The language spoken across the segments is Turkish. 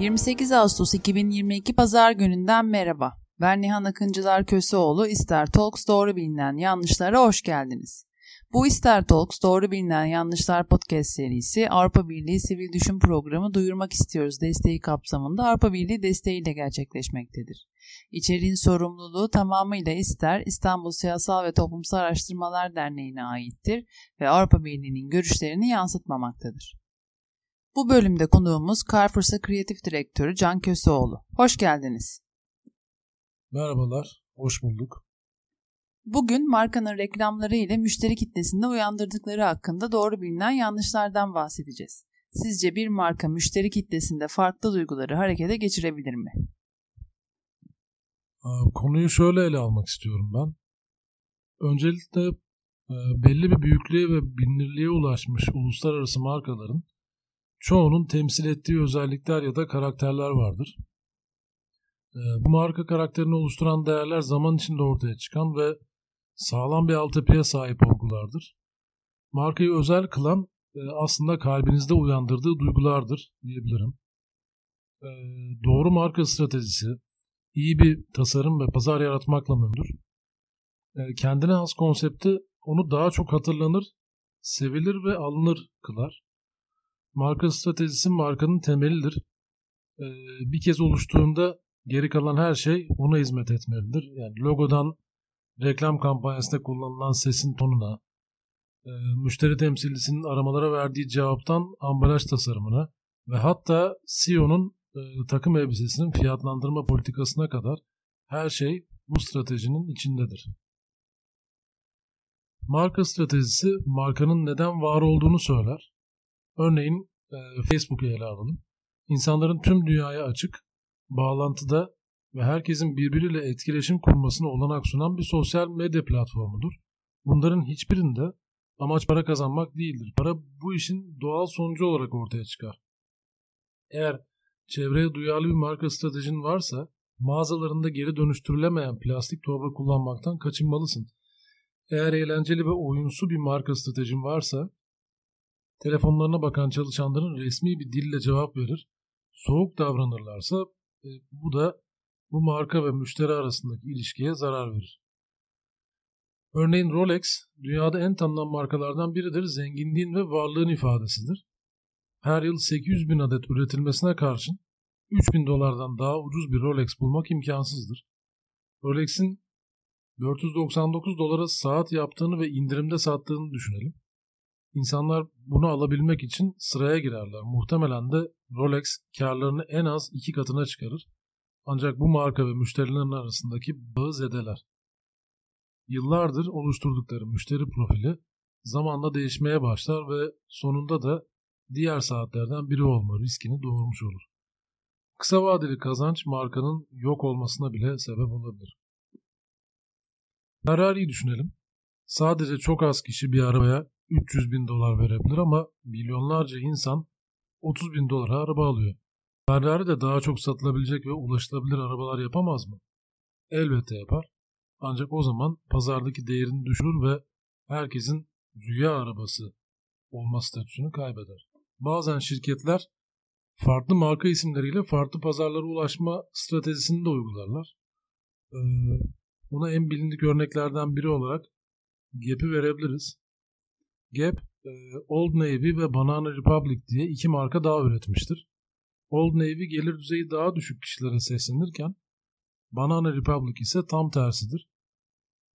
28 Ağustos 2022 Pazar gününden merhaba. Ben Nihan Akıncılar Köseoğlu, İster Talks doğru bilinen yanlışlara hoş geldiniz. Bu İster Talks Doğru Bilinen Yanlışlar podcast serisi Avrupa Birliği Sivil Düşün Programı Duyurmak İstiyoruz desteği kapsamında Avrupa Birliği desteğiyle gerçekleşmektedir. İçeriğin sorumluluğu tamamıyla İster İstanbul Siyasal ve Toplumsal Araştırmalar Derneği'ne aittir ve Avrupa Birliği'nin görüşlerini yansıtmamaktadır. Bu bölümde konuğumuz Carrefour'sa Kreatif Direktörü Can Köseoğlu. Hoş geldiniz. Merhabalar, hoş bulduk. Bugün markanın reklamları ile müşteri kitlesinde uyandırdıkları hakkında doğru bilinen yanlışlardan bahsedeceğiz. Sizce bir marka müşteri kitlesinde farklı duyguları harekete geçirebilir mi? Konuyu şöyle ele almak istiyorum ben. Öncelikle e, belli bir büyüklüğe ve bilinirliğe ulaşmış uluslararası markaların çoğunun temsil ettiği özellikler ya da karakterler vardır. E, bu marka karakterini oluşturan değerler zaman içinde ortaya çıkan ve sağlam bir altyapıya sahip olgulardır. Markayı özel kılan e, aslında kalbinizde uyandırdığı duygulardır diyebilirim. E, doğru marka stratejisi, iyi bir tasarım ve pazar yaratmakla mümkündür. E, kendine has konsepti onu daha çok hatırlanır, sevilir ve alınır kılar. Marka stratejisi markanın temelidir. Bir kez oluştuğunda geri kalan her şey ona hizmet etmelidir. Yani logodan reklam kampanyasında kullanılan sesin tonuna, e, müşteri temsilcisinin aramalara verdiği cevaptan ambalaj tasarımına ve hatta CEO'nun e, takım elbisesinin fiyatlandırma politikasına kadar her şey bu stratejinin içindedir. Marka stratejisi markanın neden var olduğunu söyler. Örneğin e, Facebook'u ele alalım. İnsanların tüm dünyaya açık, bağlantıda ve herkesin birbiriyle etkileşim kurmasına olanak sunan bir sosyal medya platformudur. Bunların hiçbirinde amaç para kazanmak değildir. Para bu işin doğal sonucu olarak ortaya çıkar. Eğer çevreye duyarlı bir marka stratejin varsa mağazalarında geri dönüştürülemeyen plastik torba kullanmaktan kaçınmalısın. Eğer eğlenceli ve oyunsu bir marka stratejin varsa telefonlarına bakan çalışanların resmi bir dille cevap verir. Soğuk davranırlarsa e, bu da bu marka ve müşteri arasındaki ilişkiye zarar verir. Örneğin Rolex, dünyada en tanınan markalardan biridir, zenginliğin ve varlığın ifadesidir. Her yıl 800 bin adet üretilmesine karşın 3000 dolardan daha ucuz bir Rolex bulmak imkansızdır. Rolex'in 499 dolara saat yaptığını ve indirimde sattığını düşünelim. İnsanlar bunu alabilmek için sıraya girerler. Muhtemelen de Rolex karlarını en az iki katına çıkarır ancak bu marka ve müşterilerin arasındaki bağı zedeler. Yıllardır oluşturdukları müşteri profili zamanla değişmeye başlar ve sonunda da diğer saatlerden biri olma riskini doğurmuş olur. Kısa vadeli kazanç markanın yok olmasına bile sebep olabilir. Ferrari'yi düşünelim. Sadece çok az kişi bir arabaya 300 bin dolar verebilir ama milyonlarca insan 30 bin dolara araba alıyor. Ferrari de daha çok satılabilecek ve ulaşılabilir arabalar yapamaz mı? Elbette yapar. Ancak o zaman pazardaki değerini düşürür ve herkesin rüya arabası olma statüsünü kaybeder. Bazen şirketler farklı marka isimleriyle farklı pazarlara ulaşma stratejisini de uygularlar. Ee, buna en bilindik örneklerden biri olarak Gap'i verebiliriz. Gap, e, Old Navy ve Banana Republic diye iki marka daha üretmiştir. Old Navy gelir düzeyi daha düşük kişilere seslenirken Banana Republic ise tam tersidir.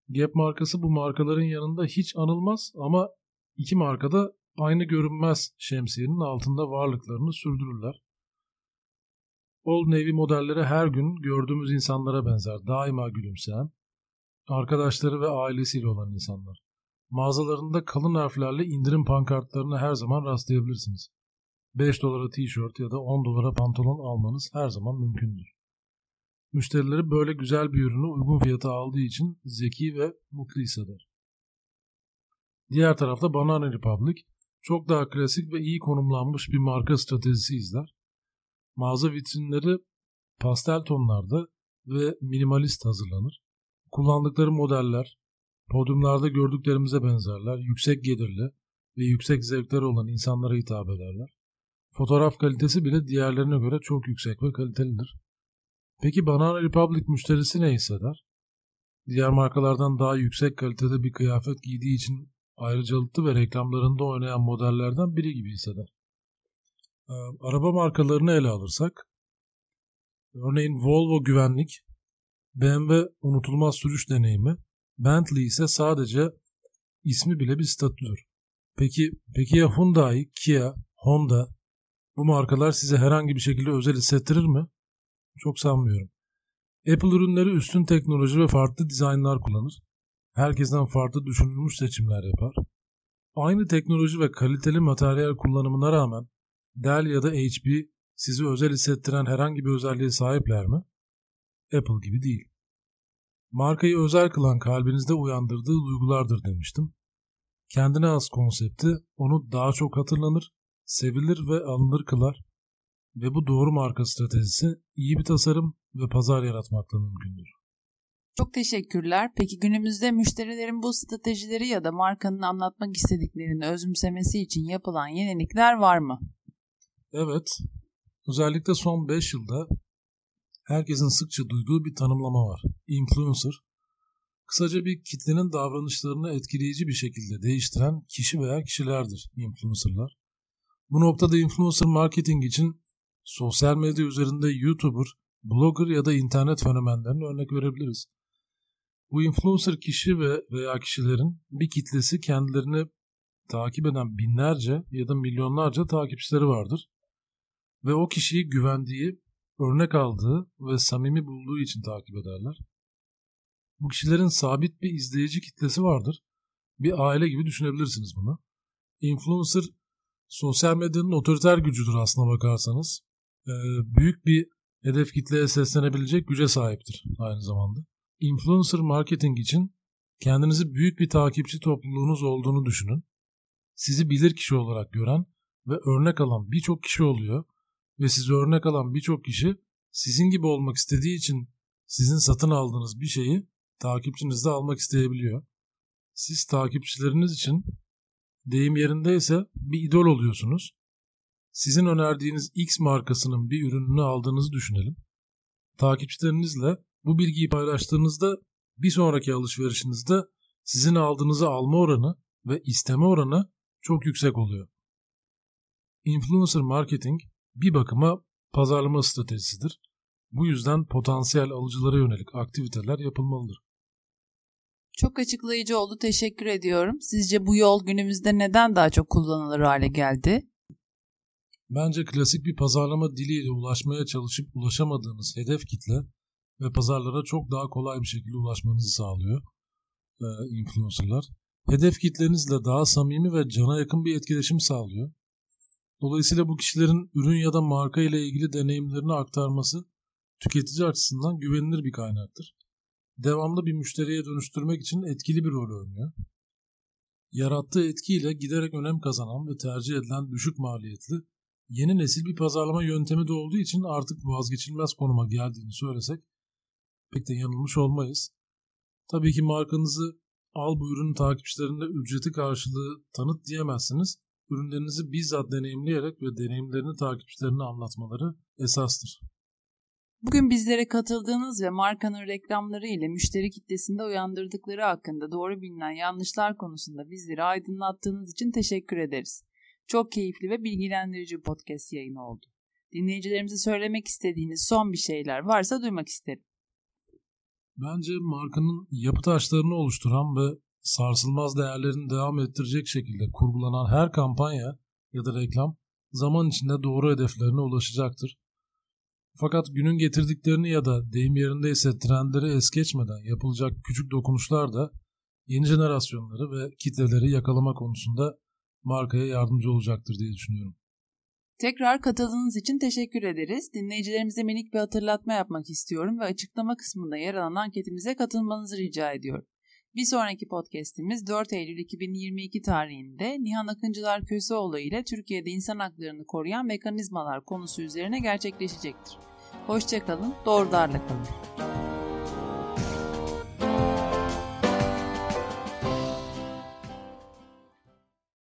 Gap markası bu markaların yanında hiç anılmaz ama iki markada aynı görünmez şemsiyenin altında varlıklarını sürdürürler. Old Navy modelleri her gün gördüğümüz insanlara benzer, daima gülümseyen, arkadaşları ve ailesiyle olan insanlar. Mağazalarında kalın harflerle indirim pankartlarına her zaman rastlayabilirsiniz. 5 dolara tişört ya da 10 dolara pantolon almanız her zaman mümkündür. Müşterileri böyle güzel bir ürünü uygun fiyata aldığı için zeki ve mutlu hisseder. Diğer tarafta Banana Republic çok daha klasik ve iyi konumlanmış bir marka stratejisi izler. Mağaza vitrinleri pastel tonlarda ve minimalist hazırlanır. Kullandıkları modeller podyumlarda gördüklerimize benzerler. Yüksek gelirli ve yüksek zevkleri olan insanlara hitap ederler. Fotoğraf kalitesi bile diğerlerine göre çok yüksek ve kalitelidir. Peki Banana Republic müşterisi ne hisseder? Diğer markalardan daha yüksek kalitede bir kıyafet giydiği için ayrıcalıklı ve reklamlarında oynayan modellerden biri gibi hisseder. Ee, araba markalarını ele alırsak, örneğin Volvo güvenlik, BMW unutulmaz sürüş deneyimi, Bentley ise sadece ismi bile bir statüdür. Peki, peki ya Hyundai, Kia, Honda bu markalar size herhangi bir şekilde özel hissettirir mi? Çok sanmıyorum. Apple ürünleri üstün teknoloji ve farklı dizaynlar kullanır. Herkesten farklı düşünülmüş seçimler yapar. Aynı teknoloji ve kaliteli materyal kullanımına rağmen Dell ya da HP sizi özel hissettiren herhangi bir özelliğe sahipler mi? Apple gibi değil. Markayı özel kılan kalbinizde uyandırdığı duygulardır demiştim. Kendine az konsepti onu daha çok hatırlanır, sevilir ve alınır kılar ve bu doğru marka stratejisi iyi bir tasarım ve pazar yaratmakla mümkündür. Çok teşekkürler. Peki günümüzde müşterilerin bu stratejileri ya da markanın anlatmak istediklerini özümsemesi için yapılan yenilikler var mı? Evet. Özellikle son 5 yılda herkesin sıkça duyduğu bir tanımlama var. Influencer. Kısaca bir kitlenin davranışlarını etkileyici bir şekilde değiştiren kişi veya kişilerdir influencerlar. Bu noktada influencer marketing için sosyal medya üzerinde YouTuber, blogger ya da internet fenomenlerine örnek verebiliriz. Bu influencer kişi ve veya kişilerin bir kitlesi kendilerini takip eden binlerce ya da milyonlarca takipçileri vardır. Ve o kişiyi güvendiği, örnek aldığı ve samimi bulduğu için takip ederler. Bu kişilerin sabit bir izleyici kitlesi vardır. Bir aile gibi düşünebilirsiniz bunu. Influencer sosyal medyanın otoriter gücüdür aslına bakarsanız. Ee, büyük bir hedef kitleye seslenebilecek güce sahiptir aynı zamanda. Influencer marketing için kendinizi büyük bir takipçi topluluğunuz olduğunu düşünün. Sizi bilir kişi olarak gören ve örnek alan birçok kişi oluyor ve sizi örnek alan birçok kişi sizin gibi olmak istediği için sizin satın aldığınız bir şeyi takipçinizde almak isteyebiliyor. Siz takipçileriniz için deyim yerindeyse bir idol oluyorsunuz. Sizin önerdiğiniz X markasının bir ürününü aldığınızı düşünelim. Takipçilerinizle bu bilgiyi paylaştığınızda bir sonraki alışverişinizde sizin aldığınızı alma oranı ve isteme oranı çok yüksek oluyor. Influencer marketing bir bakıma pazarlama stratejisidir. Bu yüzden potansiyel alıcılara yönelik aktiviteler yapılmalıdır. Çok açıklayıcı oldu. Teşekkür ediyorum. Sizce bu yol günümüzde neden daha çok kullanılır hale geldi? Bence klasik bir pazarlama diliyle ulaşmaya çalışıp ulaşamadığınız hedef kitle ve pazarlara çok daha kolay bir şekilde ulaşmanızı sağlıyor e, influencerlar. Hedef kitlenizle daha samimi ve cana yakın bir etkileşim sağlıyor. Dolayısıyla bu kişilerin ürün ya da marka ile ilgili deneyimlerini aktarması tüketici açısından güvenilir bir kaynaktır. Devamlı bir müşteriye dönüştürmek için etkili bir rol oynuyor. Yarattığı etkiyle giderek önem kazanan ve tercih edilen düşük maliyetli yeni nesil bir pazarlama yöntemi de olduğu için artık vazgeçilmez konuma geldiğini söylesek pek de yanılmış olmayız. Tabii ki markanızı al bu ürünün takipçilerine ücreti karşılığı tanıt diyemezsiniz. Ürünlerinizi bizzat deneyimleyerek ve deneyimlerini takipçilerine anlatmaları esastır. Bugün bizlere katıldığınız ve markanın reklamları ile müşteri kitlesinde uyandırdıkları hakkında doğru bilinen yanlışlar konusunda bizleri aydınlattığınız için teşekkür ederiz. Çok keyifli ve bilgilendirici podcast yayını oldu. Dinleyicilerimize söylemek istediğiniz son bir şeyler varsa duymak isterim. Bence markanın yapı taşlarını oluşturan ve sarsılmaz değerlerini devam ettirecek şekilde kurgulanan her kampanya ya da reklam zaman içinde doğru hedeflerine ulaşacaktır. Fakat günün getirdiklerini ya da deyim yerindeyse trendleri es geçmeden yapılacak küçük dokunuşlar da yeni jenerasyonları ve kitleleri yakalama konusunda markaya yardımcı olacaktır diye düşünüyorum. Tekrar katıldığınız için teşekkür ederiz. Dinleyicilerimize minik bir hatırlatma yapmak istiyorum ve açıklama kısmında yer alan anketimize katılmanızı rica ediyorum. Bir sonraki podcast'imiz 4 Eylül 2022 tarihinde Nihan Akıncılar Köseoğlu ile Türkiye'de insan haklarını koruyan mekanizmalar konusu üzerine gerçekleşecektir. Hoşçakalın, doğrularla kalın.